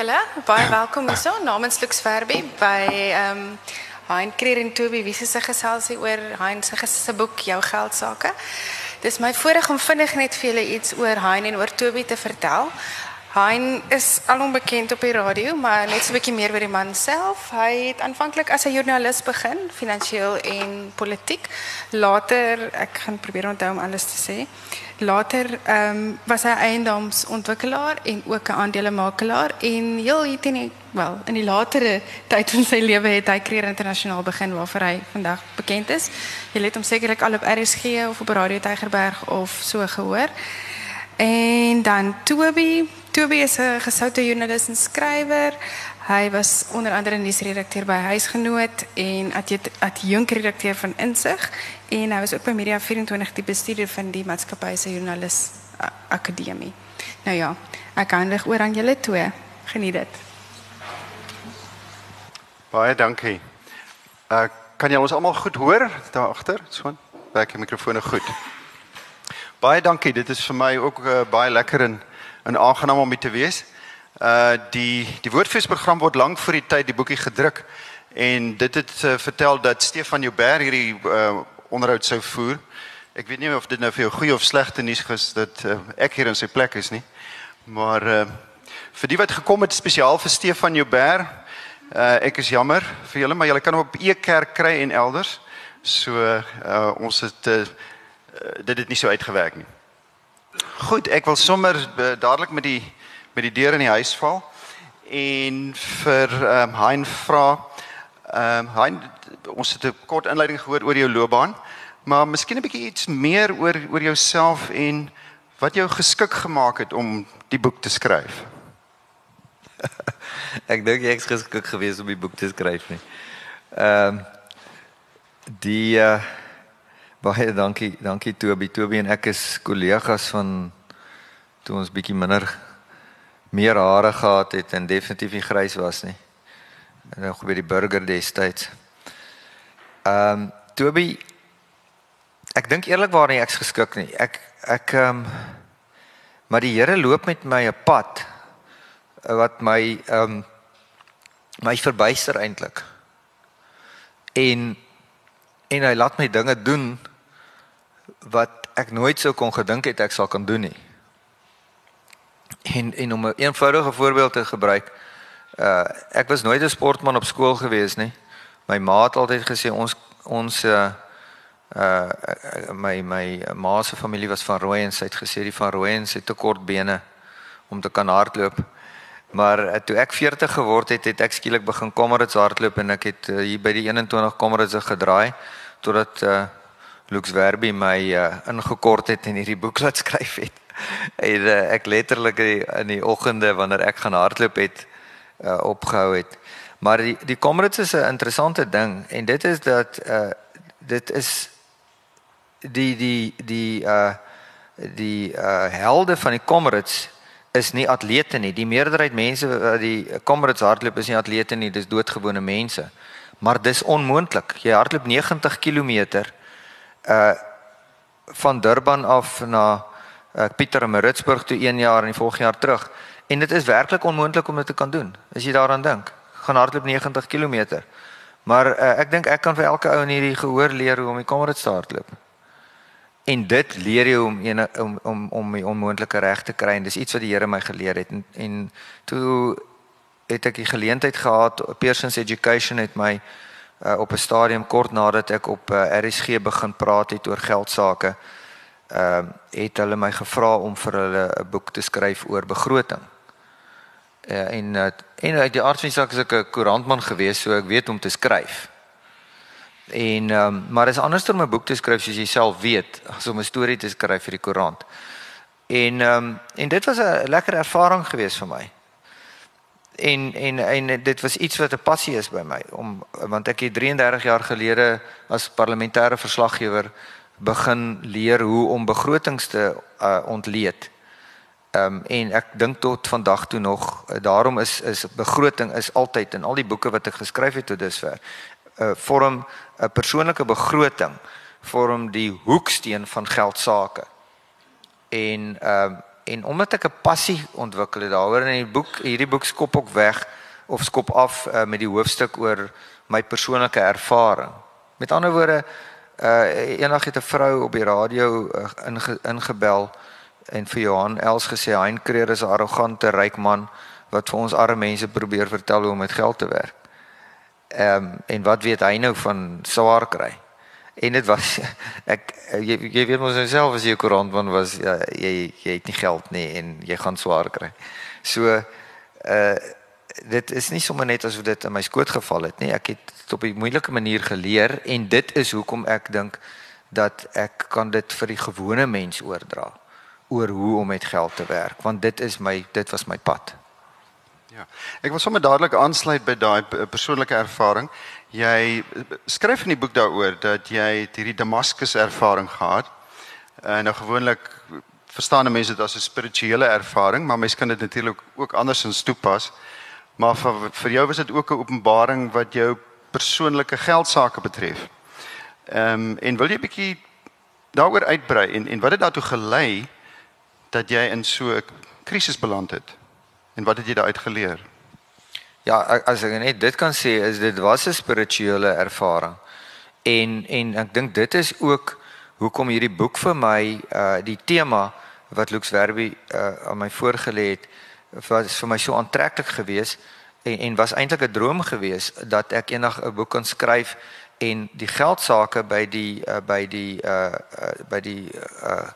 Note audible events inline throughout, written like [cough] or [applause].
julle. Baie [coughs] welkom hierso namens Lux Verbi by ehm um, Hein Kreer en Toby wie se geselsie oor Hein se se boek Jou geld sake. Dis my voorreg om vinnig net vir julle iets oor Hein en oor Toby te vertel. Hein is alom bekend op die radio, maar net so 'n bietjie meer oor die man self. Hy het aanvanklik as 'n joernalis begin, finansiëel en politiek. Later, ek gaan probeer onthou om alles te sê. Later um, was hy eiendomsontwikkelaar en ook 'n aandelemakelaar en heel hier teen wel in die latere tyd in sy lewe het hy Kreer Internasionaal begin waarvoor hy vandag bekend is. Jy het hom sekerlik al op RSG of op Radio Tygerberg of so gehoor. En dan Toby, Toby is 'n gesoute joernalis en skrywer. Hy was onder andere nuusredakteur by Huisgenoot en adjunkredakteur van Insig en hy was ook by Media 24 die bestuurder van die maatskappy se joernalis akademie. Nou ja, ek handig oor aan julle twee. Geniet dit. Baie dankie. Uh kan jy ons almal goed hoor daar agter? Swaan. Werk die mikrofone goed. Baie dankie. Dit is vir my ook uh, baie lekker en en aangenaam om hier te wees. Uh die die woordfeesprogram word lank voor die tyd die boekie gedruk en dit het uh, vertel dat Stefan Joubert hierdie uh onderhoud sou voer. Ek weet nie of dit nou vir jou goeie of slegte nuus is dat uh, ek hier in sy plek is nie. Maar uh vir die wat gekom het spesiaal vir Stefan Joubert, uh ek is jammer vir julle, maar julle kan hom op e-kerk kry en elders. So uh ons het uh, dit het nie so uitgewerk nie. Goed, ek wil sommer uh, dadelik met die met die deur in die huis val en vir ehm um, Hein vra ehm um, Hein ons het 'n kort inleiding gehoor oor jou loopbaan maar miskien 'n bietjie iets meer oor oor jouself en wat jou geskik gemaak het om die boek te skryf. [laughs] ek dink jy is geskik geweest om die boek te skryf nie. Ehm um, die uh, baie dankie dankie Toby Toby en ek is kollegas van toe ons bietjie minder meer hare gehad het en definitief nie grys was nie. En nog by die burger destyds. Ehm um, Toby ek dink eerlikwaar nie ek's geskik nie. Ek ek ehm um, maar die Here loop met my 'n pad eh, wat my ehm um, my verbuister eintlik. En en hy laat my dinge doen wat ek nooit sou kon gedink het ek sal kan doen nie. En en om 'n een eenvoudige voorbeeld te gebruik, uh ek was nooit 'n sportman op skool gewees nie. My ma het altyd gesê ons ons uh uh my my ma se familie was van Rooyen, sy het gesê die van Rooyen se te kort bene om te kan hardloop. Maar uh, toe ek 40 geword het, het ek skielik begin Comrades hardloop en ek het uh, hier by die 21 Comrades gedraai totdat uh Lux Verbi my uh, ingekort het en hierdie boek laat skryf het [laughs] en uh, ek letterlik in die oggende wanneer ek gaan hardloop het uh, opgehou het. Maar die die Comrades is 'n interessante ding en dit is dat uh dit is die die die uh die uh helde van die Comrades is nie atlete nie. Die meerderheid mense wat die Comrades hardloop is nie atlete nie, dis doodgewone mense. Maar dis onmoontlik. Jy hardloop 90 km uh van Durban af na ek Pieter in Maritzburg toe 1 jaar en die volgende jaar terug. En dit is werklik onmoontlik om dit te kan doen. As jy daaraan dink, gaan hardloop 90 km. Maar uh, ek dink ek kan vir elke ou in hierdie gehoor leer hoe om die kamer te hardloop. En dit leer jy om ene, om om om die onmoontlike reg te kry en dis iets wat die Here my geleer het en, en toe het ek die geleentheid gehad Pearson's Education het my uh, op 'n stadium kort nadat ek op uh, RSG begin praat het oor geld sake ehm uh, het hulle my gevra om vir hulle 'n boek te skryf oor begroting. Uh, en uh, en uit die aard van saak is ek 'n koerantman gewees, so ek weet om te skryf. En ehm um, maar is anders om 'n boek te skryf soos jy self weet, as om 'n storie te skryf vir die koerant. En ehm um, en dit was 'n lekker ervaring gewees vir my. En en en dit was iets wat 'n passie is by my om want ek het 33 jaar gelede as parlementêre verslaggewer begin leer hoe om begrotings te uh, ontleed. Ehm um, en ek dink tot vandag toe nog uh, daarom is is begroting is altyd in al die boeke wat ek geskryf het tot dusver 'n uh, vorm 'n persoonlike begroting vorm die hoeksteen van geld sake. En ehm uh, en omdat ek 'n passie ontwikkel het daaroor in die boek hierdie boek skop ook weg of skop af uh, met die hoofstuk oor my persoonlike ervaring. Met ander woorde, uh eendag het 'n vrou op die radio uh, inge, ingebel en vir Johan Els gesê hy kreer is 'n arrogante ryk man wat vir ons arme mense probeer vertel hoe om met geld te werk. Ehm um, en wat weet hy nou van swaar kry? En dit was ek jy, jy weet mos self as jy 'n koerantman was ja, jy jy het nie geld nie en jy gaan swaar kry. So uh dit is nie sommer net asof dit in my skoot geval het nie. Ek het dit op 'n moeilike manier geleer en dit is hoekom ek dink dat ek kan dit vir die gewone mens oordra oor hoe om met geld te werk want dit is my dit was my pad. Ja. Ek wil sommer dadelik aansluit by daai persoonlike ervaring. Jy skryf in die boek daaroor dat jy hierdie Damaskus ervaring gehad. En nou gewoonlik verstaan mense dit as 'n spirituele ervaring, maar mense kan dit natuurlik ook andersins toepas. Maar vir vir jou was dit ook 'n openbaring wat jou persoonlike geldsaake betref. Ehm um, en wil jy 'n bietjie daaroor uitbrei en en wat het daartoe gelei dat jy in so 'n krisis beland het? En wat het jy daaruit geleer? Ja, as ek net dit kan sê is dit was 'n spirituele ervaring. En en ek dink dit is ook hoekom hierdie boek vir my uh die tema wat Lux Werby uh aan my voorgelê het was vir my so aantreklik geweest en en was eintlik 'n droom geweest dat ek eendag 'n boek kan skryf en die geldsaake by die uh, by die uh, uh by die uh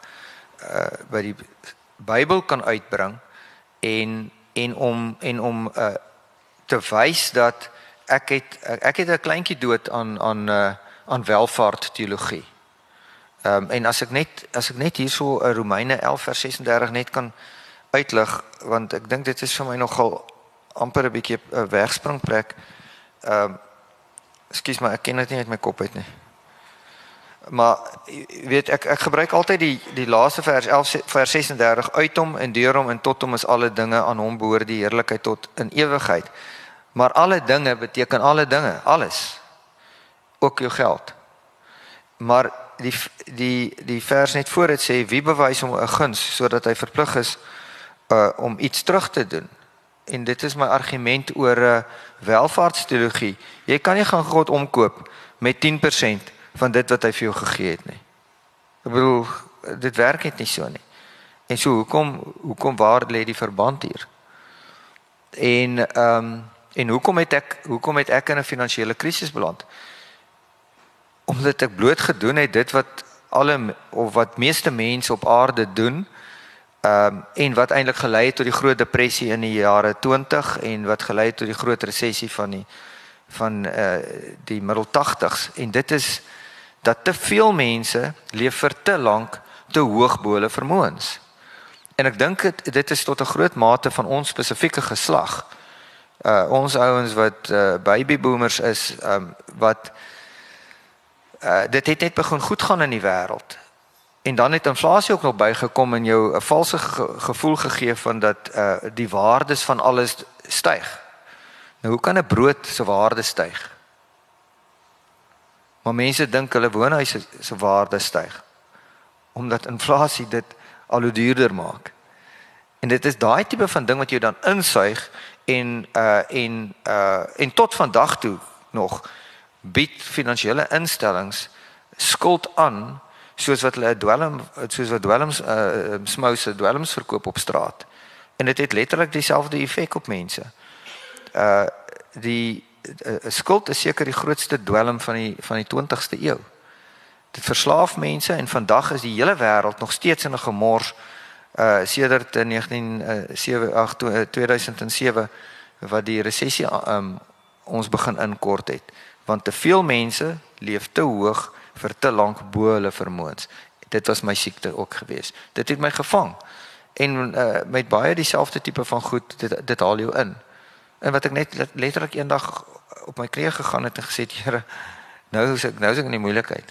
uh by die Bybel kan uitbring en en om en om uh te wys dat ek het ek het 'n kleintjie dood aan aan uh aan welvaart teologie. Ehm um, en as ek net as ek net hierso uh, Romeine 11 vers 36 net kan uitlig want ek dink dit is vir my nogal amper 'n bietjie 'n wegspringplek. Ehm um, Ekskuus maar ek ken dit nie uit my kop uit nie. Maar weet ek ek gebruik altyd die die laaste vers 11 vers 36 uit hom en deur hom en tot hom is alle dinge aan hom behoort die heerlikheid tot in ewigheid. Maar alle dinge beteken alle dinge, alles. Ook jou geld. Maar die die die vers net voor dit sê wie bewys hom 'n guns sodat hy verplig is uh om iets terug te doen. En dit is my argument oor 'n uh, welvaartsteologie. Jy kan nie gaan God omkoop met 10% van dit wat hy vir jou gegee het nie. Ek bedoel dit werk net nie so nie. En so hoekom hoekom waar lê die verband hier? En ehm um, en hoekom het ek hoekom het ek in 'n finansiële krisis beland? Omdat ek bloot gedoen het dit wat alle of wat meeste mense op aarde doen. Ehm um, en wat eintlik gelei het tot die groot depressie in die jare 20 en wat gelei het tot die groot resessie van die van eh uh, die middel 80s en dit is dat te veel mense leef vir te lank te hoog bo hulle vermoëns. En ek dink dit is tot 'n groot mate van ons spesifieke geslag. Uh ons ouens wat uh baby boomers is, um wat uh dit het net begin goed gaan in die wêreld. En dan het inflasie ook nog bygekom en jou 'n valse ge gevoel gegee van dat uh die waardes van alles styg. Nou hoe kan 'n brood se waarde styg? Maar mense dink hulle woonhuise se waarde styg omdat inflasie dit al hoe duurder maak. En dit is daai tipe van ding wat jy dan insuig en uh en uh en tot vandag toe nog bied finansiële instellings skuld aan soos wat hulle 'n dwelm soos wat dwelms uh smouse dwelms verkoop op straat. En dit het letterlik dieselfde effek op mense. Uh die skuld is seker die grootste dwelm van die van die 20ste eeu. Dit verslaaf mense en vandag is die hele wêreld nog steeds in 'n gemors uh sedert 1978 2007 wat die resessie um ons begin inkort het want te veel mense leef te hoog vir te lank bo hulle vermoëns. Dit was my siekte ook geweest. Dit het my gevang. En uh met baie dieselfde tipe van goed dit dit haal jou in. En wat ek net letterlik eendag op my knieë gegaan het en gesê Here nou is ek nou is ek in die moeilikheid.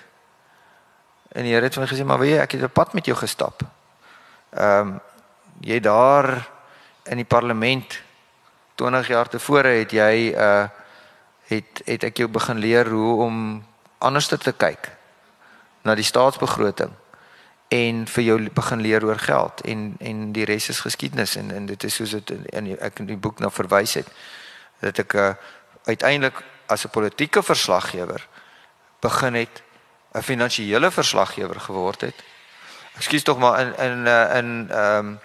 En die Here het vir my gesê maar weet jy ek het 'n pad met jou gestap. Ehm um, jy daar in die parlement 20 jaar tevore het jy uh het het ek jou begin leer hoe om anders te kyk na die staatsbegroting en vir jou begin leer oor geld en en die res is geskiedenis en en dit is soos dit in die, ek in die boek na verwys het dat ek uh, uiteindelik as 'n politieke verslaggewer begin het 'n finansiële verslaggewer geword het. Ekskuus tog maar in in uh, in ehm um,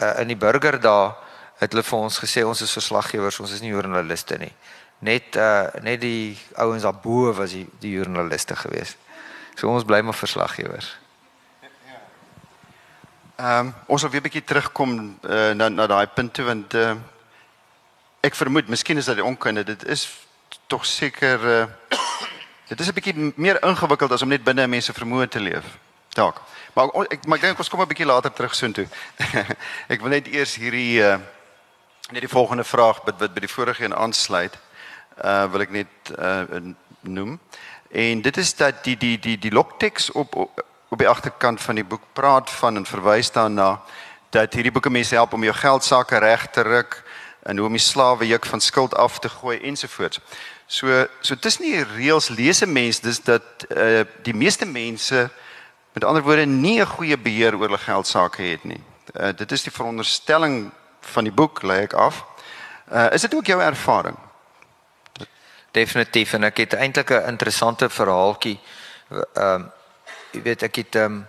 uh, in die burger daar het hulle vir ons gesê ons is verslaggewers, ons is nie joernaliste nie. Net uh net die ouens daarbo was die die joernaliste geweest. So ons bly maar verslaggewers. Ehm um, ons wil weer 'n bietjie terugkom uh, na na daai punt toe want uh, ek vermoed miskien is dit onkunde dit is tog seker uh, dit is 'n bietjie meer ingewikkeld as om net binne mense vermoë te leef. Dalk. Maar ek maar ek dink ons kom 'n bietjie later terug soontoe. [laughs] ek wil net eers hierdie uh, net die volgende vraag wat wat by die vorige een aansluit. Uh wil ek net uh noem. En dit is dat die die die die lokteks op, op die agterkant van die boek praat van en verwys daarna dat hierdie boeke mense help om jou geld sake reg te ruk en hoe om die slawe juk van skuld af te gooi ensovoorts. So so dis nie reëls lees 'n mens dis dat uh die meeste mense met ander woorde nie 'n goeie beheer oor hulle geld sake het nie. Uh dit is die veronderstelling van die boek lê ek af. Uh is dit ook jou ervaring? Definitief en ek het eintlik 'n interessante verhaaltjie ehm um, jy weet ek het ehm um,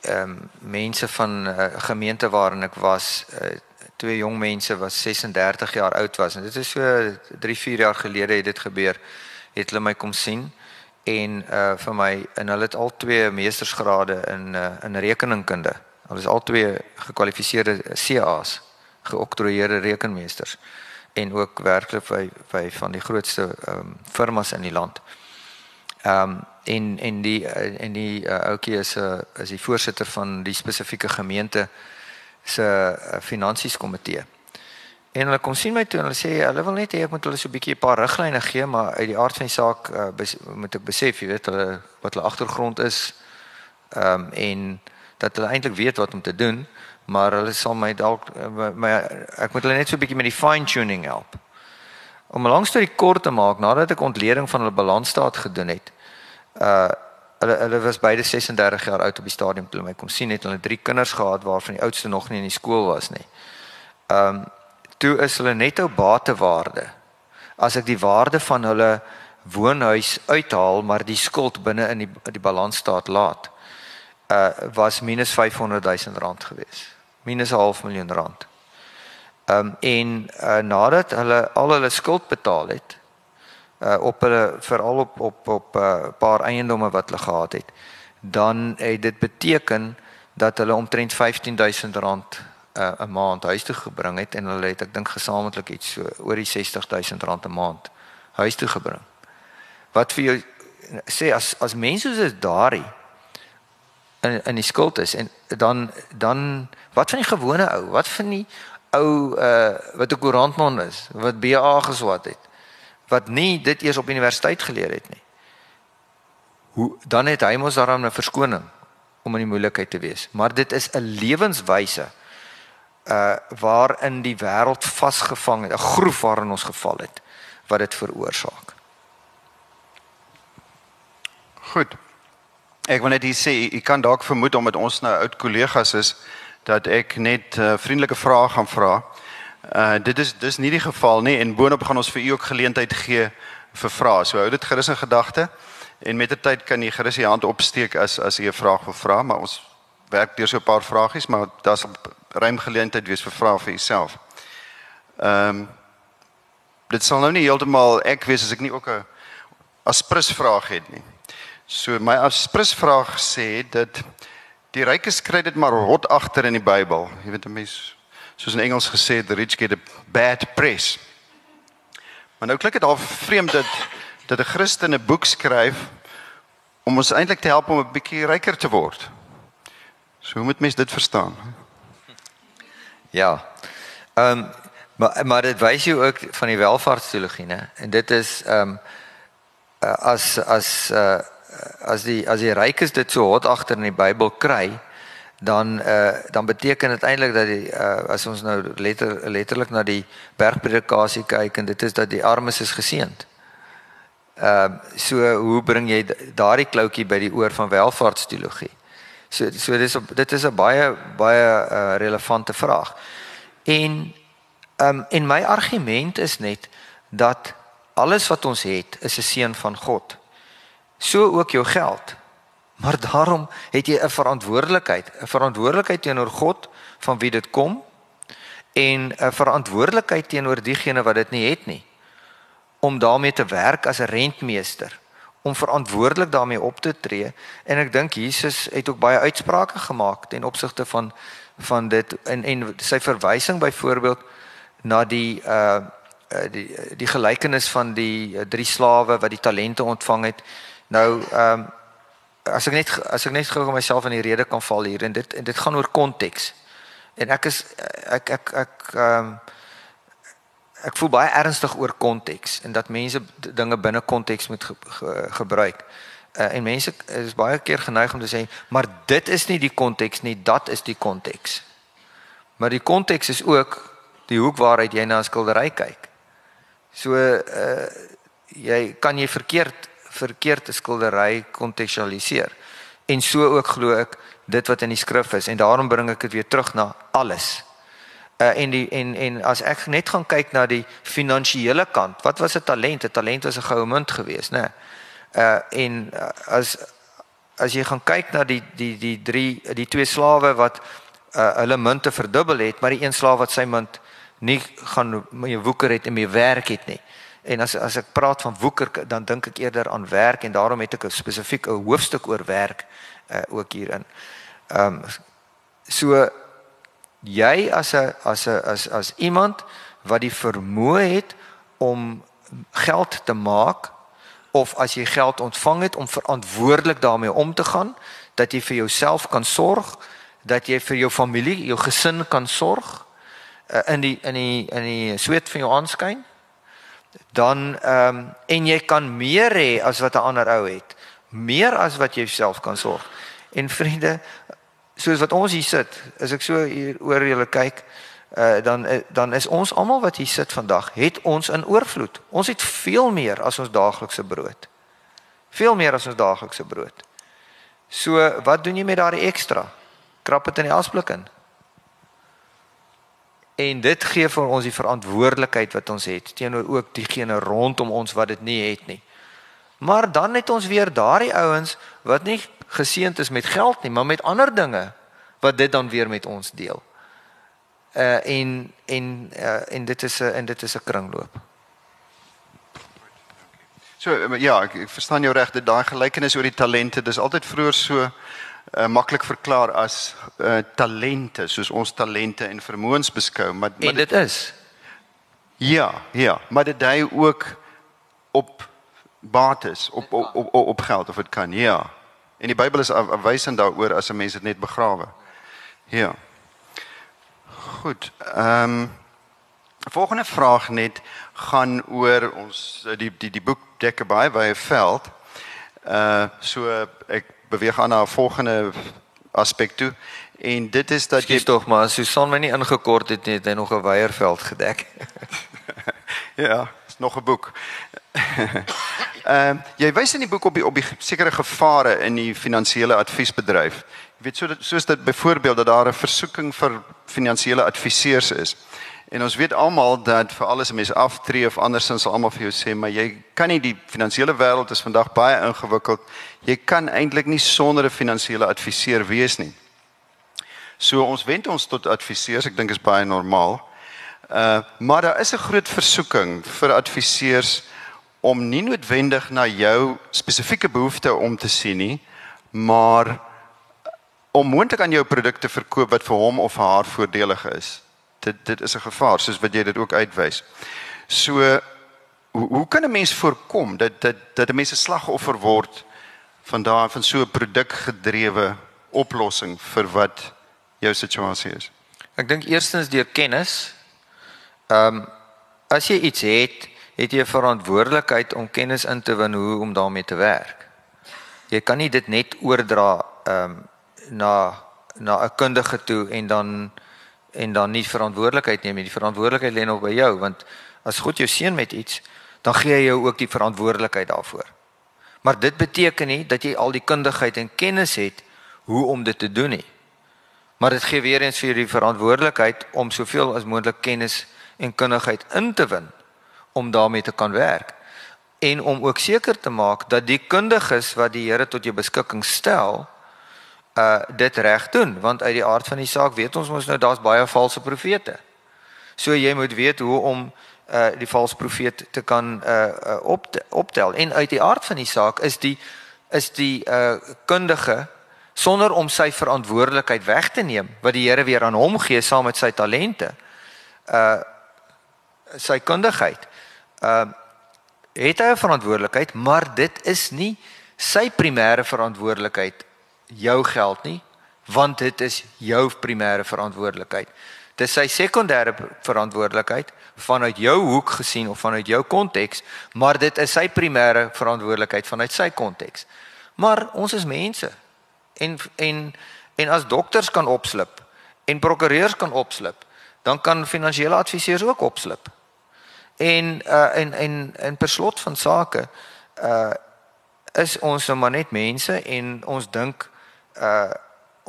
ehm um, mense van 'n uh, gemeente waarin ek was uh, twee jong mense was 36 jaar oud was en dit is so 3 4 jaar gelede het dit gebeur het hulle my kom sien en uh vir my en hulle het al twee meestersgrade in uh, in rekeningkunde hulle is al twee gekwalifiseerde CA's geoktroeëerde rekenmeesters en ook werklik by by van die grootste ehm um, firmas in die land. Ehm um, en en die en die uh, ouetjie is 'n uh, is die voorsitter van die spesifieke gemeente se uh, finansies komitee. En hulle kom sien my toe en hulle sê hulle wil net hê ek moet hulle so 'n bietjie 'n paar riglyne gee, maar uit die aard van die saak uh, bes, moet ek besef, jy weet, hulle wat hulle agtergrond is ehm um, en dat hulle eintlik weet wat om te doen maar hulle sal my dalk my ek moet hulle net so 'n bietjie met die fine tuning help. Om 'n lang storie kort te maak, nadat ek ontleding van hulle balansstaat gedoen het, uh hulle hulle was beide 36 jaar oud op die stadium toe my kom sien het hulle drie kinders gehad waarvan die oudste nog nie in die skool was nie. Um toe is hulle netto batewaarde. As ek die waarde van hulle woonhuis uithaal, maar die skuld binne in die die balansstaat laat, uh was minus 500 000 rand geweest minus 'n half miljoen rand. Ehm um, en uh, nadat hulle al hulle skuld betaal het uh op hulle veral op op op 'n uh, paar eiendomme wat hulle gehad het, dan het dit beteken dat hulle omtrent 15000 rand uh 'n maand huis toe gebring het en hulle het ek dink gesamentlik iets so oor die 60000 rand 'n maand huis toe gebring. Wat vir jou sê as as mense soos daardie in in die skuld is en dan dan wat van die gewone ou wat van die ou uh wat 'n koerantman is wat BA geswat het wat nie dit eers op universiteit geleer het nie. Hoe dan het hy mos daarom 'n verskoning om in die moeilikheid te wees. Maar dit is 'n lewenswyse uh waarin die wêreld vasgevang het 'n groef waarin ons geval het wat dit veroorsaak. Goed. Ek wil net hier sê, u kan dalk vermoed omdat ons nou oud kollegas is dat ek net uh, vriendelike vrae gaan vra. Uh dit is dis nie die geval nie en boonop gaan ons vir u ook geleentheid gee vir vrae. So hou dit gerus in gedagte en met die tyd kan u gerus u hand opsteek as as u 'n vraag wil vra, maar ons werk deur so 'n paar vragies, maar daar's 'n ruim geleentheid wees vir vrae vir uself. Ehm um, dit sal nou nie heeltemal ek wees as ek nie ook 'n aspres vraag het nie. So my aspres vraag sê dat die rykes kry dit maar rot agter in die Bybel. Jy weet 'n mens soos in Engels gesê the rich get a bad press. Maar nou klink dit al vreemd dat dat 'n Christen 'n boek skryf om ons eintlik te help om 'n bietjie ryker te word. So hoe moet mens dit verstaan? Ja. Ehm um, maar maar dit wys jou ook van die welvaartsteologie, né? En dit is ehm um, as as uh as die as die rykes dit so hot agter in die Bybel kry, dan uh dan beteken dit eintlik dat die uh as ons nou letter letterlik na die bergpredikasie kyk en dit is dat die armes is geseënd. Ehm uh, so hoe bring jy daardie kloutjie by die oor van welvaartsteologie? So so dis dit is 'n baie baie uh, relevante vraag. En ehm um, en my argument is net dat alles wat ons het is 'n seën van God. So ook jou geld. Maar daarom het jy 'n verantwoordelikheid, 'n verantwoordelikheid teenoor God van wie dit kom en 'n verantwoordelikheid teenoor diegene wat dit nie het nie. Om daarmee te werk as 'n rentmeester om verantwoordelik daarmee op te tree. En ek dink Jesus het ook baie uitsprake gemaak ten opsigte van van dit en en sy verwysing byvoorbeeld na die uh die die gelykenis van die uh, drie slawe wat die talente ontvang het nou ehm um, as ek net as ek net gou myself in die rede kan val hier en dit en dit gaan oor konteks en ek is ek ek ek ehm ek, ek voel baie ernstig oor konteks en dat mense dinge binne konteks moet ge, ge, gebruik. Uh, en mense is baie keer geneig om te sê, maar dit is nie die konteks nie, dat is die konteks. Maar die konteks is ook die hoek waaruit jy na 'n skildery kyk. So uh jy kan jy verkeerd verkeerd 'n skildery kontekstualiseer. En so ook glo ek dit wat in die skrif is en daarom bring ek dit weer terug na alles. Uh, en die en en as ek net gaan kyk na die finansiële kant, wat was 'n talent? 'n Talent was 'n goue munt geweest, né? Uh en uh, as as jy gaan kyk na die die die drie die twee slawe wat uh hulle munte verdubbel het, maar die een slaaf wat sy munt nie gaan mee woeker het en mee werk het nie. En as as ek praat van woeker, dan dink ek eerder aan werk en daarom het ek 'n spesifiek 'n hoofstuk oor werk uh ook hierin. Ehm um, so jy as 'n as 'n as as iemand wat die vermoë het om geld te maak of as jy geld ontvang het om verantwoordelik daarmee om te gaan dat jy vir jouself kan sorg dat jy vir jou familie jou gesin kan sorg uh, in die in die in die sweet van jou aanskyn dan ehm um, en jy kan meer hê as wat 'n ander ou het meer as wat jy self kan sorg en vriende soos wat ons hier sit, as ek so hier oor julle kyk, uh, dan uh, dan is ons almal wat hier sit vandag, het ons in oorvloed. Ons het veel meer as ons daaglikse brood. Veel meer as ons daaglikse brood. So, wat doen jy met daardie ekstra? Krap dit in die asblik in. En dit gee vir ons die verantwoordelikheid wat ons het teenoor ook diegene rondom ons wat dit nie het nie. Maar dan het ons weer daardie ouens wat nie geseënd is met geld nie, maar met ander dinge wat dit dan weer met ons deel. Uh en en uh en dit is 'n en dit is 'n kringloop. So ja, ek, ek verstaan jou reg dat daai gelykenis oor die talente, dis altyd vroeër so uh, maklik verklaar as uh, talente, soos ons talente en vermoëns beskou, maar, maar en dit, dit is Ja, ja, maar dit dui ook op bates, op op op, op geld of dit kan. Ja. En die Bybel is afwysend daaroor as 'n mens dit net begrawe. Ja. Goed. Ehm um, volgende vraag net gaan oor ons die die die boek Dekke baie baie veld. Uh so ek beweeg aan na 'n volgende aspek toe en dit is dat jy tog maar Susan my nie ingekort het nie, het hy nog 'n weierveld gedek. [laughs] ja, is nog 'n boek. [laughs] Ehm uh, jy wys in die boek op die op die sekere gevare in die finansiële adviesbedryf. Jy weet so dat soos dit byvoorbeeld dat daar 'n versoeking vir finansiële adviseurs is. En ons weet almal dat vir alles 'n mens aftree of andersins sal almal vir jou sê, maar jy kan nie die finansiële wêreld is vandag baie ingewikkeld. Jy kan eintlik nie sonder 'n finansiële adviseur wees nie. So ons wend ons tot adviseurs, ek dink is baie normaal. Uh maar daar is 'n groot versoeking vir adviseurs om nie noodwendig na jou spesifieke behoeftes om te sien nie, maar om moontlik aan jou produkte verkoop wat vir hom of haar voordelig is. Dit dit is 'n gevaar soos wat jy dit ook uitwys. So hoe, hoe kan 'n mens voorkom dat dat dat 'n mens 'n slagoffer word van daai van so 'n produkgedrewe oplossing vir wat jou situasie is? Ek dink eerstens deur kennis. Ehm um, as jy iets het het jy 'n verantwoordelikheid om kennis in te win hoe om daarmee te werk. Jy kan nie dit net oordra ehm um, na na 'n kundige toe en dan en dan nie verantwoordelikheid neem nie. Die verantwoordelikheid lê nog by jou want as God jou seën met iets, dan gee hy jou ook die verantwoordelikheid daarvoor. Maar dit beteken nie dat jy al die kundigheid en kennis het hoe om dit te doen nie. Maar dit gee weer eens vir die verantwoordelikheid om soveel as moontlik kennis en kundigheid in te win om daarmee te kan werk en om ook seker te maak dat die kundiges wat die Here tot jou beskikking stel uh dit reg doen want uit die aard van die saak weet ons mos nou daar's baie valse profete. So jy moet weet hoe om uh die valse profeet te kan uh, uh op optel en uit die aard van die saak is die is die uh kundige sonder om sy verantwoordelikheid weg te neem wat die Here weer aan hom gee saam met sy talente uh sy kundigheid uh het hy 'n verantwoordelikheid maar dit is nie sy primêre verantwoordelikheid jou geld nie want dit is jou primêre verantwoordelikheid dis sy sekondêre verantwoordelikheid vanuit jou hoek gesien of vanuit jou konteks maar dit is sy primêre verantwoordelikheid vanuit sy konteks maar ons is mense en en en as dokters kan opslip en prokureurs kan opslip, dan kan finansiële adviseurs ook opslip. En uh en en in perslot van sake uh is ons nou maar net mense en ons dink uh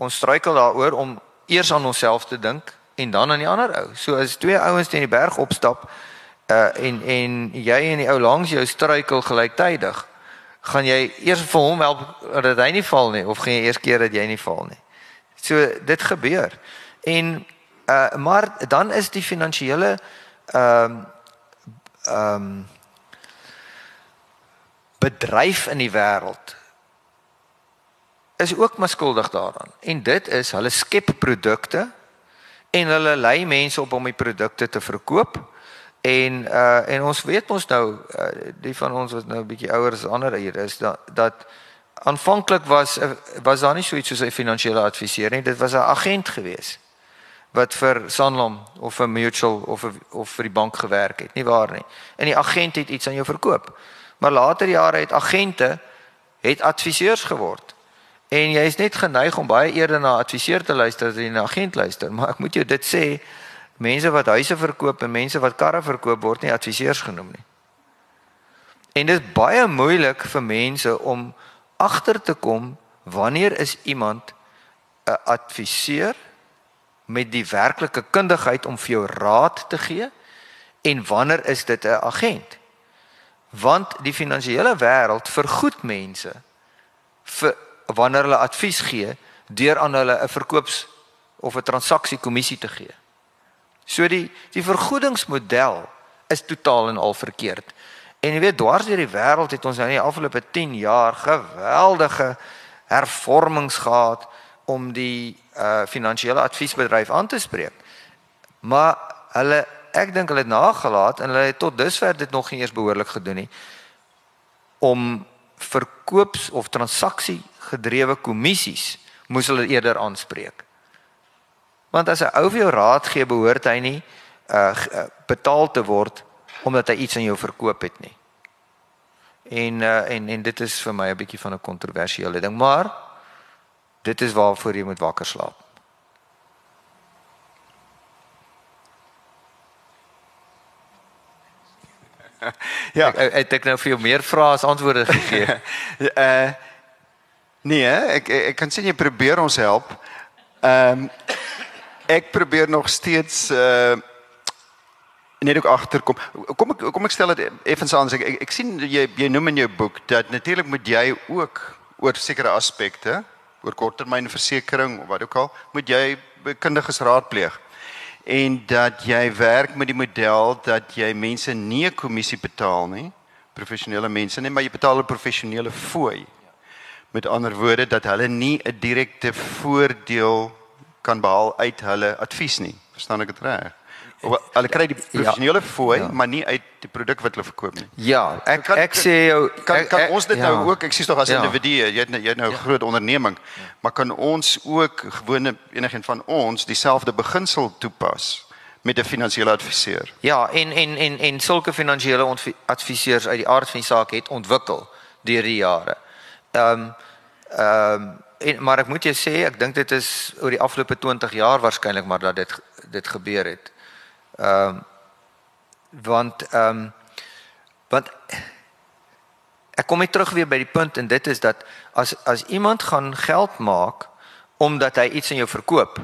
ons struikel daaroor om eers aan onsself te dink en dan aan die ander ou. So as twee ouens teen die berg opstap uh en en jy en die ou langs jou struikel gelyktydig, gaan jy eers vir hom help dat hy nie val nie of gaan jy eers keer dat jy nie val nie. So dit gebeur. En uh maar dan is die finansiële ehm uh, ehm um, bedryf in die wêreld is ook maar skuldig daaraan. En dit is hulle skep produkte en hulle lei mense op om die produkte te verkoop En uh en ons weet mos nou uh, die van ons wat nou 'n bietjie ouer as ander hier is dat dat aanvanklik was uh, was daar nie so iets soos 'n finansiële adviseur nie. Dit was 'n agent gewees wat vir Sanlam of vir Mutual of of vir die bank gewerk het. Nie waar nie. En die agent het iets aan jou verkoop. Maar later jare het agente het adviseurs geword. En jy is net geneig om baie eerder na 'n adviseur te luister as jy na 'n agent luister. Maar ek moet jou dit sê, mense wat huise verkoop en mense wat karre verkoop word nie adviseurs genoem nie. En dit is baie moeilik vir mense om agter te kom wanneer is iemand 'n adviseur met die werklike kundigheid om vir jou raad te gee en wanneer is dit 'n agent? Want die finansiële wêreld vergoed mense vir wanneer hulle advies gee deur aan hulle 'n verkoops of 'n transaksiekommissie te gee. So die die vergoedingsmodel is totaal en al verkeerd. En jy weet dwars deur die wêreld het ons nou in die afgelope 10 jaar geweldige hervormings gehad om die uh finansiële adviesbedryf aan te spreek. Maar hulle ek dink hulle het nagelaat en hulle het tot dusver dit nog nie eers behoorlik gedoen nie om verkoops of transaksie gedrewe kommissies moes hulle eerder aanspreek. Want as 'n ou vir jou raad gee, behoort hy nie uh betaal te word omdat hy iets aan jou verkoop het nie. En uh en en dit is vir my 'n bietjie van 'n kontroversiële ding, maar dit is waarvoor jy moet wakker slaap. ja, ek, ek, ek het nou vir jou meer vrae as antwoorde gegee. uh [laughs] nee, ek ek kan sien jy probeer ons help. Ehm um, ek probeer nog steeds uh net ook agterkom. Kom ek kom ek stel dit effens aan ek, ek ek sien jy jy noem in jou boek dat natuurlik moet jy ook oor sekere aspekte oor korttermynversekering of wat ook al moet jy kundiges raadpleeg en dat jy werk met die model dat jy mense nie 'n kommissie betaal nie professionele mense nie maar jy betaal 'n professionele fooi met ander woorde dat hulle nie 'n direkte voordeel kan behaal uit hulle advies nie. Verstaan ek dit reg? Of hulle kry die ja. professionele ja, fooi, ja. maar nie uit die produk wat hulle verkoop nie. Ja, ek kan, ek sê jou kan kan ek, ons dit ja. nou ook ek sê tog as ja. individu, jy het jy het nou 'n ja. groot onderneming, ja. maar kan ons ook gewone enigiemand van ons dieselfde beginsel toepas? met 'n finansiële adviseur. Ja, en en en en sulke finansiële adviseurs uit die aard van die saak het ontwikkel deur die jare. Ehm um, ehm um, en maar ek moet jou sê ek dink dit is oor die afgelope 20 jaar waarskynlik maar dat dit dit gebeur het. Ehm um, want ehm um, want ek kom net terug weer by die punt en dit is dat as as iemand gaan geld maak omdat hy iets aan jou verkoop,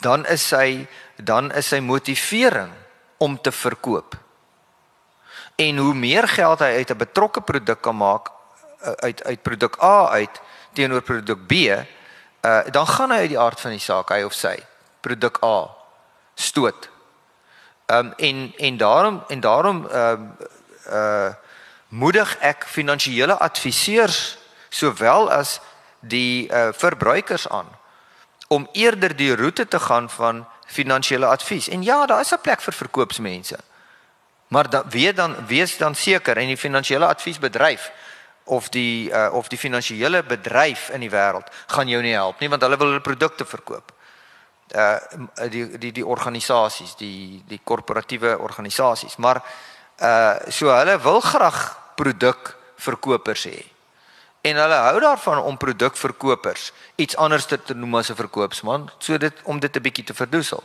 dan is sy dan is sy motivering om te verkoop. En hoe meer geld hy uit 'n betrokke produk kan maak uit uit produk A uit teenoor produk B, uh, dan gaan hy uit die aard van die saak hy of sy produk A stoot. Ehm um, en en daarom en daarom ehm uh, uh moedig ek finansiële adviseurs sowel as die uh, verbruikers aan om eerder die roete te gaan van finansiële advies. En ja, daar is 'n plek vir verkoopsmense. Maar dan weet dan wees dan seker en die finansiële adviesbedryf of die uh, of die finansiële bedryf in die wêreld gaan jou nie help nie want hulle wil hulle produkte verkoop. Uh die die die organisasies, die die korporatiewe organisasies, maar uh so hulle wil graag produkverkopers hê. En hulle hou daarvan om produkverkopers iets anders te, te noem as 'n verkoopsman, so dit om dit 'n bietjie te verdoesel.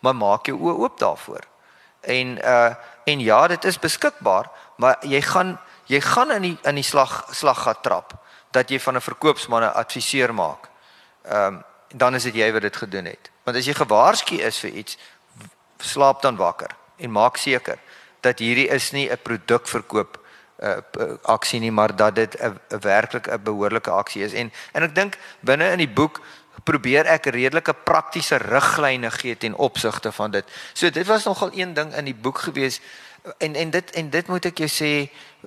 Maar maak jou oë oop daarvoor. En uh en ja, dit is beskikbaar, maar jy gaan jy gaan in die in die slag slag gat trap dat jy van 'n verkoopsman 'n adviseur maak. Ehm um, dan is dit jy wat dit gedoen het. Want as jy gewaarsku is vir iets, slaap dan wakker en maak seker dat hierdie is nie 'n produkverkoop uh, aksie nie, maar dat dit 'n werklik 'n behoorlike aksie is. En en ek dink binne in die boek probeer ek redelike praktiese riglyne gee ten opsigte van dit. So dit was nogal een ding in die boek gewees en en dit en dit moet ek jou sê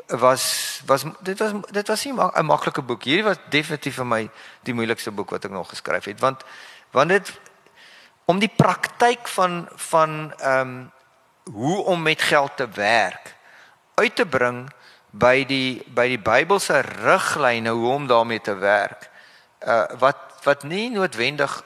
was was dit was dit was nie 'n maklike boek. Hierdie was definitief vir my die moeilikste boek wat ek nog geskryf het want want dit om die praktyk van van ehm um, hoe om met geld te werk uit te bring by die by die Bybelse riglyne hoe om daarmee te werk. Uh wat wat nie noodwendig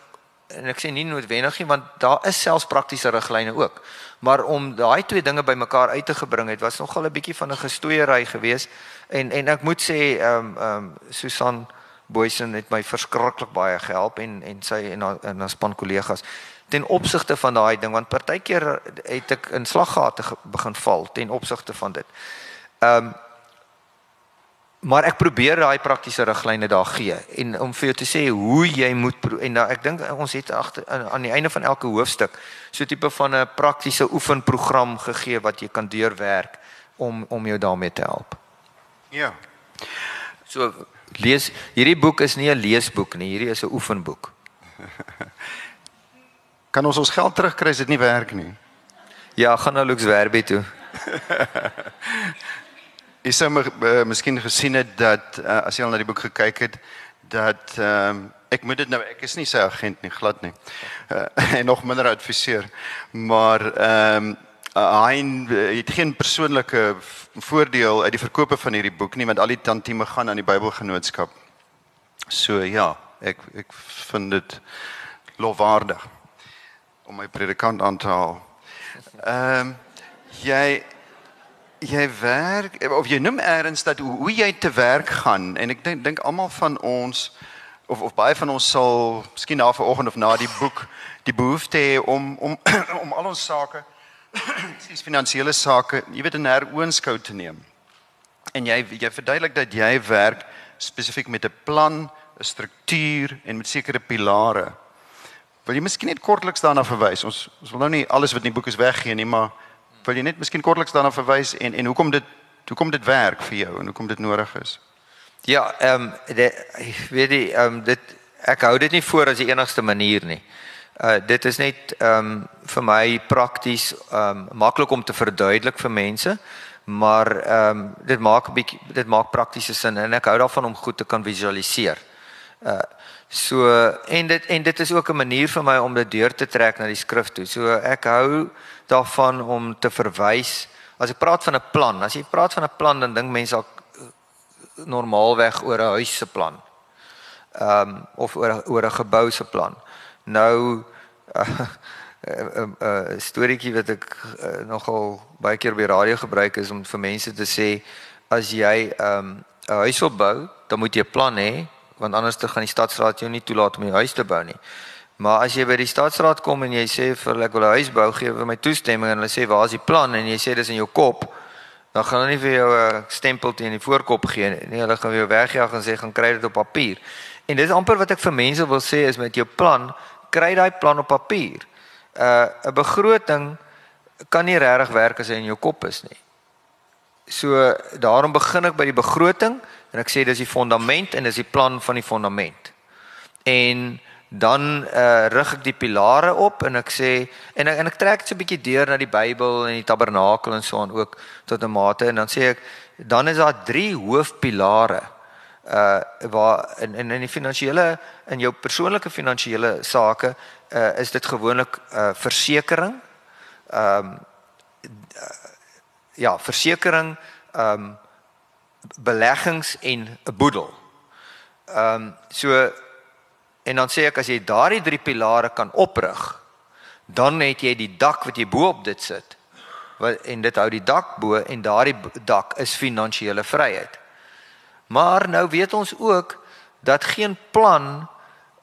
en ek sê nie noodwendig nie want daar is selfs praktiese riglyne ook. Maar om daai twee dinge bymekaar uit te gebring het was nogal 'n bietjie van 'n gestoeiery geweest en en ek moet sê ehm um, ehm um, Susan Boysen het my verskriklik baie gehelp en en sy en haar en haar span kollegas ten opsigte van daai ding want partykeer het ek in slaggate begin val ten opsigte van dit. Ehm um, maar ek probeer daai praktiese riglyne daar gee en om vir jou te sê hoe jy moet en nou ek dink ons het agter aan die einde van elke hoofstuk so tipe van 'n praktiese oefenprogram gegee wat jy kan deurwerk om om jou daarmee te help. Ja. So lees hierdie boek is nie 'n leesboek nie, hierdie is 'n oefenboek. [laughs] kan ons ons geld terugkry as dit nie werk nie? Ja, gaan nou Lux Werby toe. [laughs] Jy sou uh, miskien gesien het dat uh, as jy al na die boek gekyk het dat ehm um, ek moet dit nou ek is nie sy agent nie glad nie. Uh, [laughs] en nog minder adviseur. Maar ehm um, hy het geen persoonlike voordeel uit die verkope van hierdie boek nie want al die tantieme gaan aan die Bybelgenootskap. So ja, ek ek vind dit lofwaardig om my predikant aan te haal. Ehm um, jy jy werk of jy noem eers dat hoe, hoe jy te werk gaan en ek dink dink almal van ons of of baie van ons sal miskien na vanoggend of na die boek die behoefte hê om om [clears throat] om al ons sake [clears throat] dis finansiële sake jy weet in heroonskou te neem. En jy jy verduidelik dat jy werk spesifiek met 'n plan, 'n struktuur en met sekere pilare. Wil jy miskien net kortliks daarna verwys? Ons ons wil nou nie alles wat in die boek is weggee nie, maar wil jy net miskien kortliks daarna verwys en en hoekom dit hoekom dit werk vir jou en hoekom dit nodig is? Ja, ehm um, weet jy ehm um, dit ek hou dit nie voor as die enigste manier nie. Uh dit is net ehm um, vir my prakties ehm um, maklik om te verduidelik vir mense, maar ehm um, dit maak 'n bietjie dit maak praktiese sin en ek hou daarvan om goed te kan visualiseer. Uh so en dit en dit is ook 'n manier vir my om dit deur te trek na die skrif toe. So ek hou daarvan om te verwys. As ek praat van 'n plan, as jy praat van 'n plan dan dink mense al eh, normaalweg oor 'n huis se plan. Ehm um, of oor oor 'n gebou se plan. Nou [laughs] 'n uh, uh, uh, storieetjie wat ek uh, nogal baie keer by radio gebruik is om vir mense te sê as jy ehm um, 'n huis wil bou, dan moet jy 'n plan hê want anders te gaan die stadsraad jou nie toelaat om 'n huis te bou nie. Maar as jy by die staatsraad kom en jy sê vir hulle ek wil 'n huis bou, gee vir my toestemming en hulle sê waar is die plan en jy sê dis in jou kop, dan gaan hulle nie vir jou 'n stempel teen die voorkop gee nie. Nee, hulle gaan jou wegjaag en sê gaan kry dit op papier. En dis amper wat ek vir mense wil sê is met jou plan, kry daai plan op papier. Uh 'n begroting kan nie regtig werk as hy in jou kop is nie. So daarom begin ek by die begroting en ek sê dis die fondament en dis die plan van die fondament. En dan uh rig ek die pilare op en ek sê en ek, en ek trek dit so 'n bietjie deur na die Bybel en die tabernakel en so aan ook tot 'n mate en dan sê ek dan is daar drie hoofpilare uh waar in in in die finansiële in jou persoonlike finansiële sake uh is dit gewoonlik uh versekerings. Ehm um, ja, versekerings, ehm um, beleggings en 'n boedel. Ehm um, so En dan sê ek as jy daardie drie pilare kan oprig, dan het jy die dak wat jy bo op dit sit. Wat en dit hou die dak bo en daardie dak is finansiële vryheid. Maar nou weet ons ook dat geen plan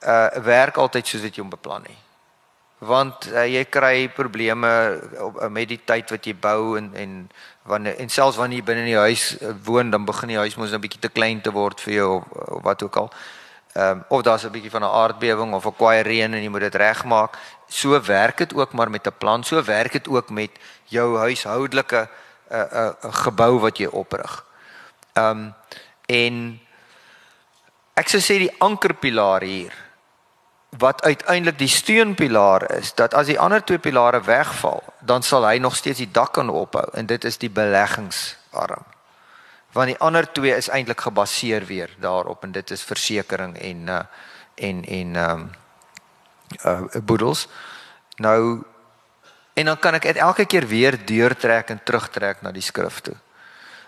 uh werk altyd soos wat jy hom beplan nie. Want uh, jy kry probleme op uh, met die tyd wat jy bou en en wanneer en selfs wanneer jy binne in die huis woon, dan begin die huis mos 'n bietjie te klein te word vir jou of, of wat ook al. Ehm um, of daar's 'n bietjie van 'n aardbewing of 'n kwaai reën en jy moet dit regmaak. So werk dit ook maar met 'n plan. So werk dit ook met jou huishoudelike 'n uh, 'n uh, uh, gebou wat jy oprig. Ehm um, en ek sou sê die ankerpilaar hier wat uiteindelik die steunpilaar is dat as die ander twee pilare wegval, dan sal hy nog steeds die dak kan ophou en dit is die beleggingsarm want die ander twee is eintlik gebaseer weer daarop en dit is versekerings en uh, en en ehm um, uh boedels. Nou en dan kan ek dit elke keer weer deurtrek en terugtrek na die skrif toe.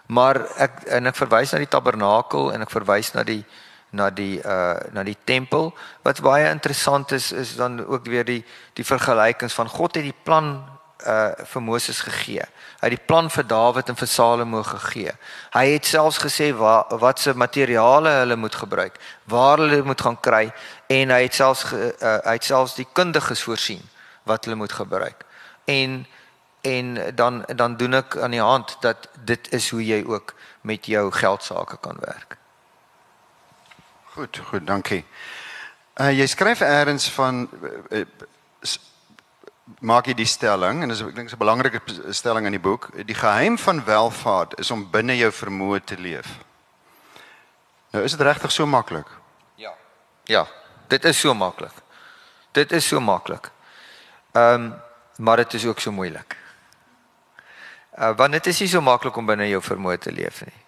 Maar ek en ek verwys na die tabernakel en ek verwys na die na die uh na die tempel wat baie interessant is is dan ook weer die die vergelykings van God het die plan uh vir Moses gegee. Hy het die plan vir Dawid en vir Salomo gegee. Hy het selfs gesê wat wat se materiale hulle moet gebruik, waar hulle moet gaan kry en hy het selfs ge, uh, hy het selfs die kundiges voorsien wat hulle moet gebruik. En en dan dan doen ek aan die hand dat dit is hoe jy ook met jou geld sake kan werk. Goed, goed, dankie. Uh jy skryf eers van uh, maak jy die stelling en dis ek dink 'n belangrike stelling in die boek. Die geheim van welvaart is om binne jou vermoë te leef. Nou is dit regtig so maklik? Ja. Ja, dit is so maklik. Dit is so maklik. Ehm um, maar dit is ook so moeilik. Uh want dit is nie so maklik om binne jou vermoë te leef nie.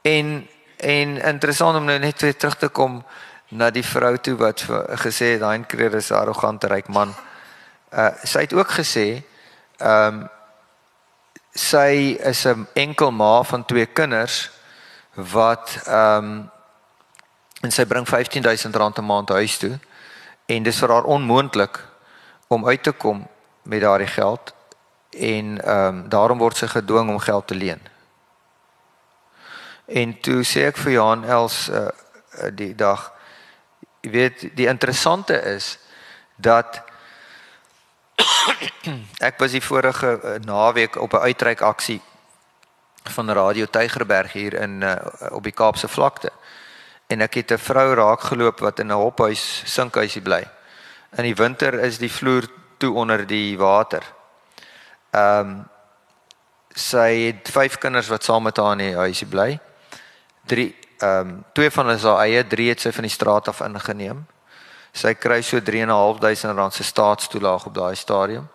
En en interessant om nou net weer terug te kom na die vrou toe wat gesê het daai kreer is 'n arrogante ryk man. Uh sy het ook gesê ehm um, sy is 'n enkel ma van twee kinders wat ehm um, en sy bring 15000 rand 'n maand huis toe en dis vir haar onmoontlik om uit te kom met daardie geld en ehm um, daarom word sy gedwing om geld te leen. En toe sê ek vir Johan Els uh, die dag jy weet die interessante is dat [coughs] ek was die vorige uh, naweek op 'n uitreik aksie van Radio Tygerberg hier in uh, op die Kaapse vlakte. En ek het 'n vrou raak geloop wat in 'n hophuis sinkhuisie bly. In die winter is die vloer toe onder die water. Ehm um, sy het vyf kinders wat saam met haar in die huisie bly. Drie ehm um, twee van hulle is haar eie, drie het sy van die straat af ingeneem. Sy kry so 3.500 rand se staatstoelaag op daai stadium.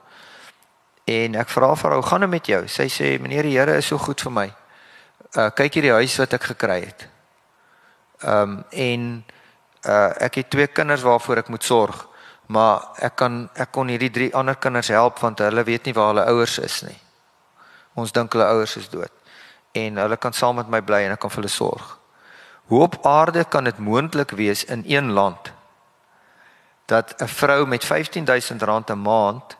En ek vra vir haar, "Hoe gaan dit met jou?" Sy sê, "Meneer die Here is so goed vir my. Uh kyk hierdie huis wat ek gekry het." Ehm um, en uh ek het twee kinders waarvoor ek moet sorg, maar ek kan ek kon hierdie drie ander kinders help want hulle weet nie waar hulle ouers is nie. Ons dink hulle ouers is dood en hulle kan saam met my bly en ek kan vir hulle sorg. Hoe op aarde kan dit moontlik wees in een land dat 'n vrou met 15000 rand 'n maand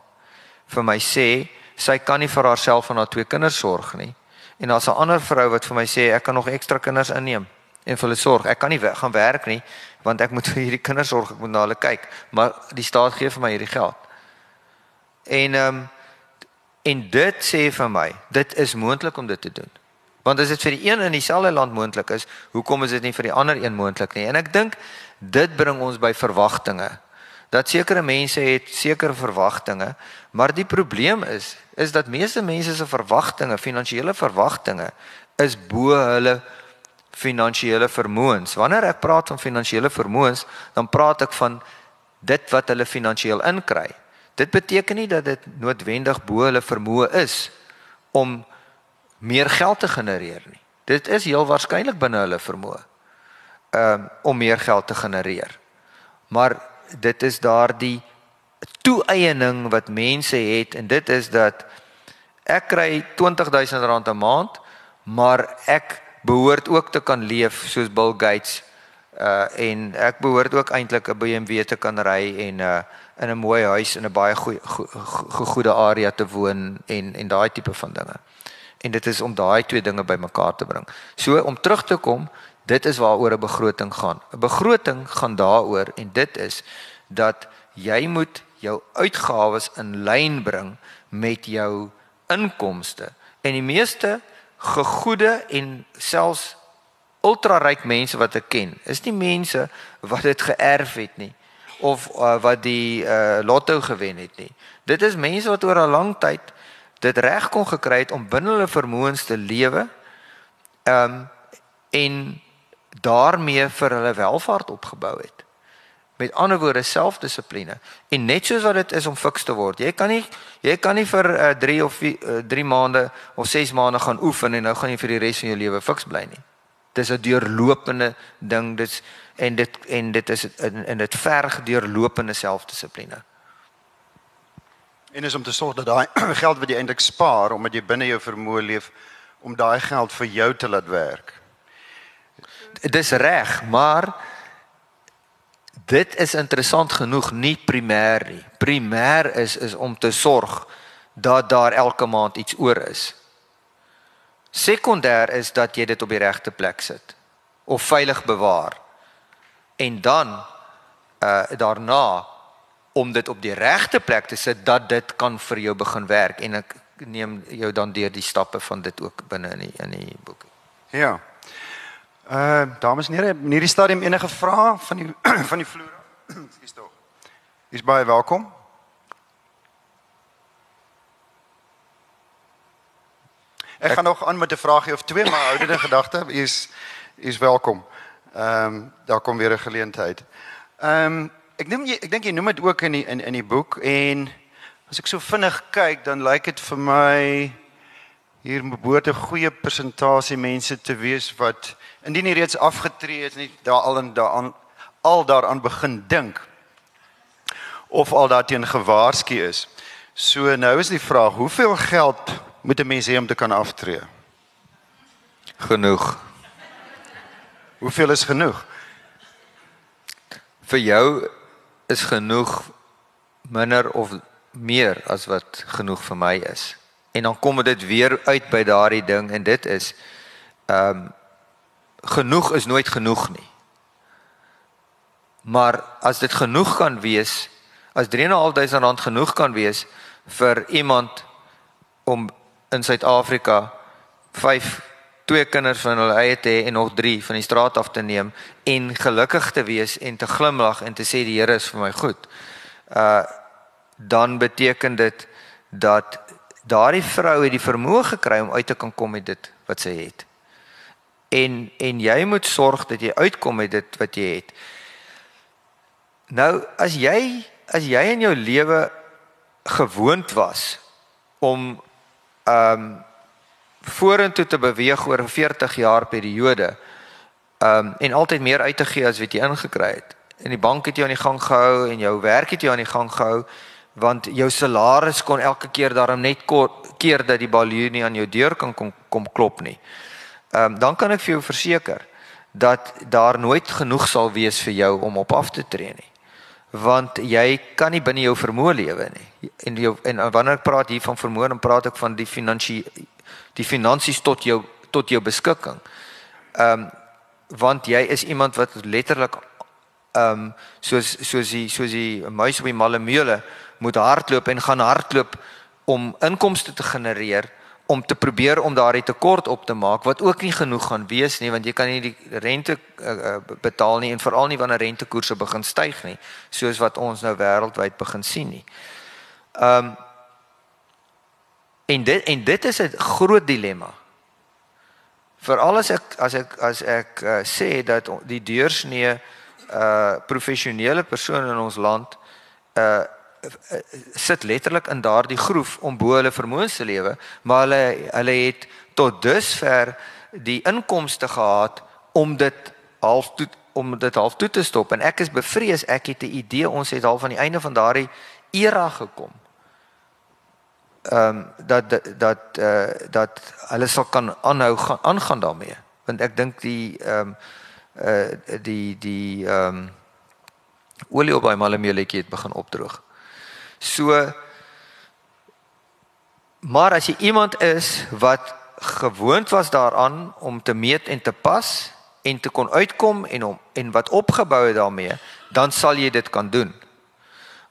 vir my sê sy kan nie vir haarself en haar twee kinders sorg nie. En daar's 'n ander vrou wat vir my sê ek kan nog ekstra kinders inneem en vir hulle sorg. Ek kan nie gaan werk nie want ek moet [laughs] vir hierdie kinders sorg, ek moet na hulle kyk, maar die staat gee vir my hierdie geld. En ehm um, en dit sê vir my, dit is moontlik om dit te doen. Want as dit vir die een in dieselfde land moontlik is, hoekom is dit nie vir die ander een moontlik nie? En ek dink dit bring ons by verwagtinge. Dat sekere mense het sekere verwagtinge, maar die probleem is is dat meeste mense se verwagtinge, finansiële verwagtinge is bo hulle finansiële vermoëns. Wanneer ek praat van finansiële vermoëns, dan praat ek van dit wat hulle finansiëel inkry. Dit beteken nie dat dit noodwendig bo hulle vermoë is om meer geld te genereer nie. Dit is heel waarskynlik binne hulle vermoë. Um om meer geld te genereer. Maar dit is daardie toeëning wat mense het en dit is dat ek kry R20000 'n maand, maar ek behoort ook te kan leef soos Bill Gates uh en ek behoort ook eintlik 'n BMW te kan ry en uh in 'n mooi huis in 'n baie goeie goeie area te woon en en daai tipe van dinge. En dit is om daai twee dinge bymekaar te bring. So om terug te kom, dit is waaroor 'n begroting gaan. 'n Begroting gaan daaroor en dit is dat jy moet jou uitgawes in lyn bring met jou inkomste. En die meeste gegoede en selfs ultra ryk mense wat ek ken, is nie mense wat dit geërf het nie of uh, wat die uh, lotto gewen het nie. Dit is mense wat oor 'n lang tyd dit reg kon gekry het om binne hulle vermoëns te lewe. Ehm um, en daarmee vir hulle welvaart opgebou het. Met ander woorde selfdissipline. En net soos wat dit is om fiks te word. Jy kan nie jy kan nie vir 3 uh, of 3 uh, maande of 6 maande gaan oefen en nou gaan jy vir die res van jou lewe fiks bly nie. Dis 'n deurlopende ding. Dit's en dit en dit is in dit verg deurlopende selfdissipline. En is om te sorg dat daai [clears throat] geld wat jy eintlik spaar omdat jy binne jou vermoë leef om daai geld vir jou te laat werk. Dis reg, maar dit is interessant genoeg nie primêr nie. Primêr is is om te sorg dat daar elke maand iets oor is. Sekondêr is dat jy dit op die regte plek sit of veilig bewaar. En dan uh daarna om dit op die regte plek te sit dat dit kan vir jou begin werk en ek neem jou dan deur die stappe van dit ook binne in die in die boek. Ja. Uh dames en here, in hierdie stadium enige vrae van die [clears throat] van die vloer? Ekskuus [clears throat] tog. Is baie welkom. Ek gaan nog aan met 'n vraagie of twee, maar oude [laughs] gedagte is is welkom. Ehm um, daar kom weer 'n geleentheid. Ehm um, ek neem jy ek dink jy noem dit ook in die in in die boek en as ek so vinnig kyk dan lyk dit vir my hier moet 'n goeie persentasie mense te wees wat indien jy reeds afgetree het nie daar al en daaraan al daaraan begin dink of al daarteen gewaarsku is. So nou is die vraag, hoeveel geld moet 'n mens hê om te kan aftree? Genoeg. Hoeveel is genoeg? Vir jou is genoeg minder of meer as wat genoeg vir my is. En dan kom dit weer uit by daardie ding en dit is ehm um, genoeg is nooit genoeg nie. Maar as dit genoeg kan wees, as 3.500 rand genoeg kan wees vir iemand om in Suid-Afrika 5 twee kinders van hulle eie te hê en nog 3 van die straat af te neem en gelukkig te wees en te glimlag en te sê die Here is vir my goed. Uh dan beteken dit dat daardie vrou het die vermoë gekry om uit te kan kom met dit wat sy het. En en jy moet sorg dat jy uitkom met dit wat jy het. Nou as jy as jy in jou lewe gewoond was om ehm um, vorentoe te beweeg oor 'n 40 jaar periode ehm um, en altyd meer uit te gee as wat jy ingekry het. En die bank het jou aan die gang gehou en jou werk het jou aan die gang gehou want jou salaris kon elke keer daarom net keer dat die baljoen nie aan jou deur kan kom kom klop nie. Ehm um, dan kan ek vir jou verseker dat daar nooit genoeg sal wees vir jou om op af te tree nie want jy kan nie binne jou vermoë lewe nie. En jou en wanneer ek praat hier van vermoë, dan praat ek van die finansie die finansies tot jou tot jou beskikking. Ehm um, want jy is iemand wat letterlik ehm um, soos soos die soos die muis op die malle meule moet hardloop en gaan hardloop om inkomste te genereer om te probeer om daardie tekort op te maak wat ook nie genoeg gaan wees nie want jy kan nie die rente uh, betaal nie en veral nie wanneer rentekoerse begin styg nie soos wat ons nou wêreldwyd begin sien nie. Ehm um, en dit en dit is 'n groot dilemma. Veral as ek as ek as ek uh, sê dat die deursnee uh professionele persone in ons land uh sit letterlik in daardie groef om bo hulle vermoëns te lewe, maar hulle hulle het tot dusver die inkomste gehad om dit half toe om dit half toe te stop en ek is bevrees ek het 'n idee ons het half aan die einde van daardie era gekom. Ehm um, dat dat eh uh, dat hulle sal kan aanhou gaan aangaan daarmee want ek dink die ehm um, eh uh, die die ehm um, olie op by Malameletjie het begin opdroog. So maar as jy iemand is wat gewoond was daaraan om te meet en te pas en te kon uitkom en om en wat opgebou het daarmee, dan sal jy dit kan doen.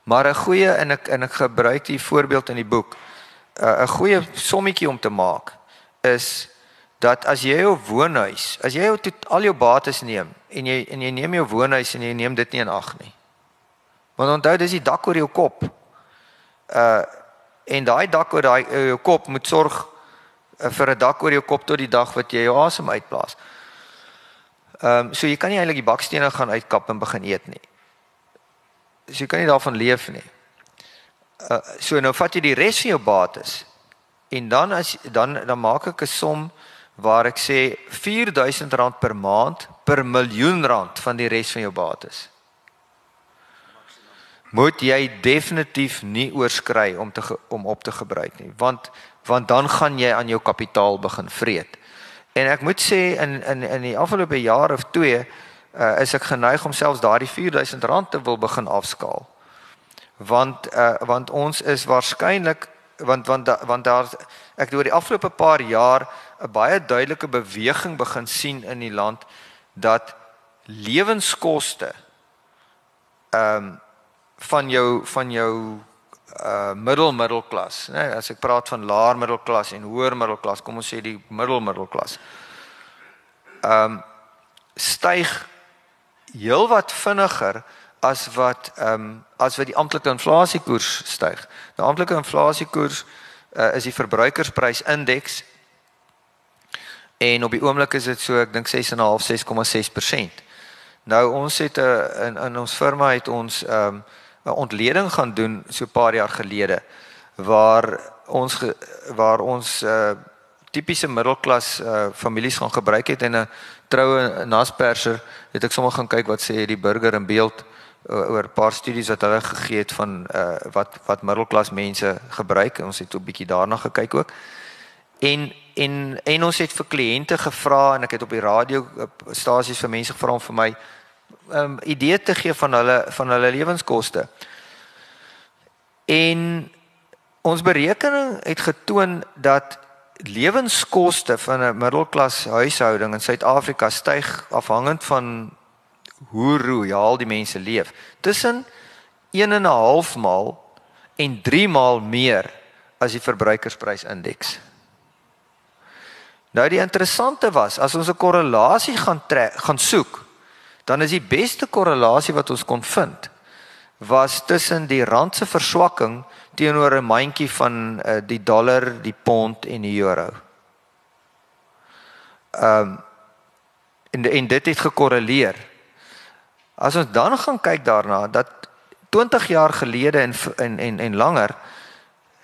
Maar 'n goeie en ek en ek gebruik die voorbeeld in die boek. 'n goeie sommetjie om te maak is dat as jy jou woonhuis, as jy jou al jou bates neem en jy en jy neem jou woonhuis en jy neem dit nie in ag nie. Want onthou dis die dak oor jou kop uh en daai dak oor daai uh, jou kop moet sorg uh, vir 'n dak oor jou kop tot die dag wat jy jou asem uitblaas. Ehm um, so jy kan nie eintlik die bakstene gaan uitkap en begin eet nie. So jy kan nie daarvan leef nie. Uh so nou vat jy die res van jou bates en dan as dan dan maak ek 'n som waar ek sê R4000 per maand per miljoen rand van die res van jou bates moet jy definitief nie oorskry om te om op te gebruik nie want want dan gaan jy aan jou kapitaal begin vreet. En ek moet sê in in in die afgelope jaar of 2 uh, is ek geneig om selfs daardie R4000 te wil begin afskaal. Want uh, want ons is waarskynlik want want da, want daar ek oor die afgelope paar jaar 'n baie duidelike beweging begin sien in die land dat lewenskoste ehm um, van jou van jou uh middelmiddelklas, né? Nee, as ek praat van laer middelklas en hoër middelklas, kom ons sê die middelmiddelklas. Um styg heelwat vinniger as wat um as wat die amptelike inflasiekoers styg. Die amptelike inflasiekoers uh, is die verbruikersprysindeks en op die oomblik is dit so ek dink 6.5 6,6%. Nou ons het 'n uh, in in ons firma het ons um 'n ontleding gaan doen so 'n paar jaar gelede waar ons ge, waar ons uh tipiese middelklas uh families gaan gebruik het en 'n troue nasperser het ek sommer gaan kyk wat sê die burger in beeld uh, oor 'n paar studies wat hulle gegee het van uh wat wat middelklas mense gebruik ons het 'n bietjie daarna gekyk ook en en en ons het vir kliënte gevra en ek het op die radio stasies vir mense gevra om vir my um, idee te gee van hulle van hulle lewenskoste. En ons berekening het getoon dat lewenskoste van 'n middelklas huishouding in Suid-Afrika styg afhangend van hoe royaal die mense leef. Tussen 1 en 'n half maal en 3 maal meer as die verbruikersprysindeks. Nou die interessante was as ons 'n korrelasie gaan trek, gaan soek dan is die beste korrelasie wat ons kon vind was tussen die rand se verswakking teenoor 'n mandjie van uh, die dollar, die pond en die euro. Ehm um, en en dit het gekorreleer. As ons dan gaan kyk daarna dat 20 jaar gelede en en en, en langer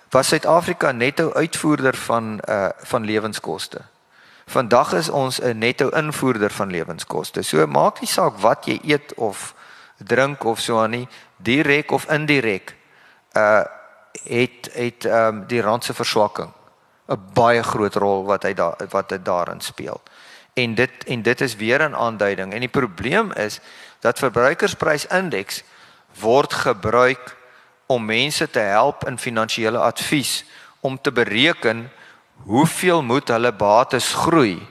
was Suid-Afrika netto uitvoerder van uh van lewenskoste. Vandag is ons 'n netto invoerder van lewenskoste. So maak nie saak wat jy eet of drink of so aan nie, direk of indirek. Uh het het ehm um, die rand se verswakking 'n baie groot rol wat hy daar wat dit daarin speel. En dit en dit is weer 'n aanduiding en die probleem is dat verbruikersprysindeks word gebruik om mense te help in finansiële advies om te bereken hoeveel moet hulle bates groei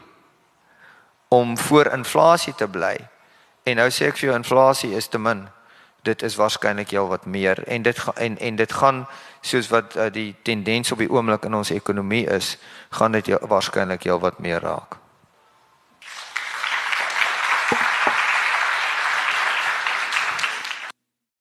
om voor inflasie te bly? En nou sê ek vir jou inflasie is te min. dit is waarskynlik heel wat meer en dit en en dit gaan soos wat uh, die tendens op die oomblik in ons ekonomie is, gaan dit waarskynlik heel wat meer raak.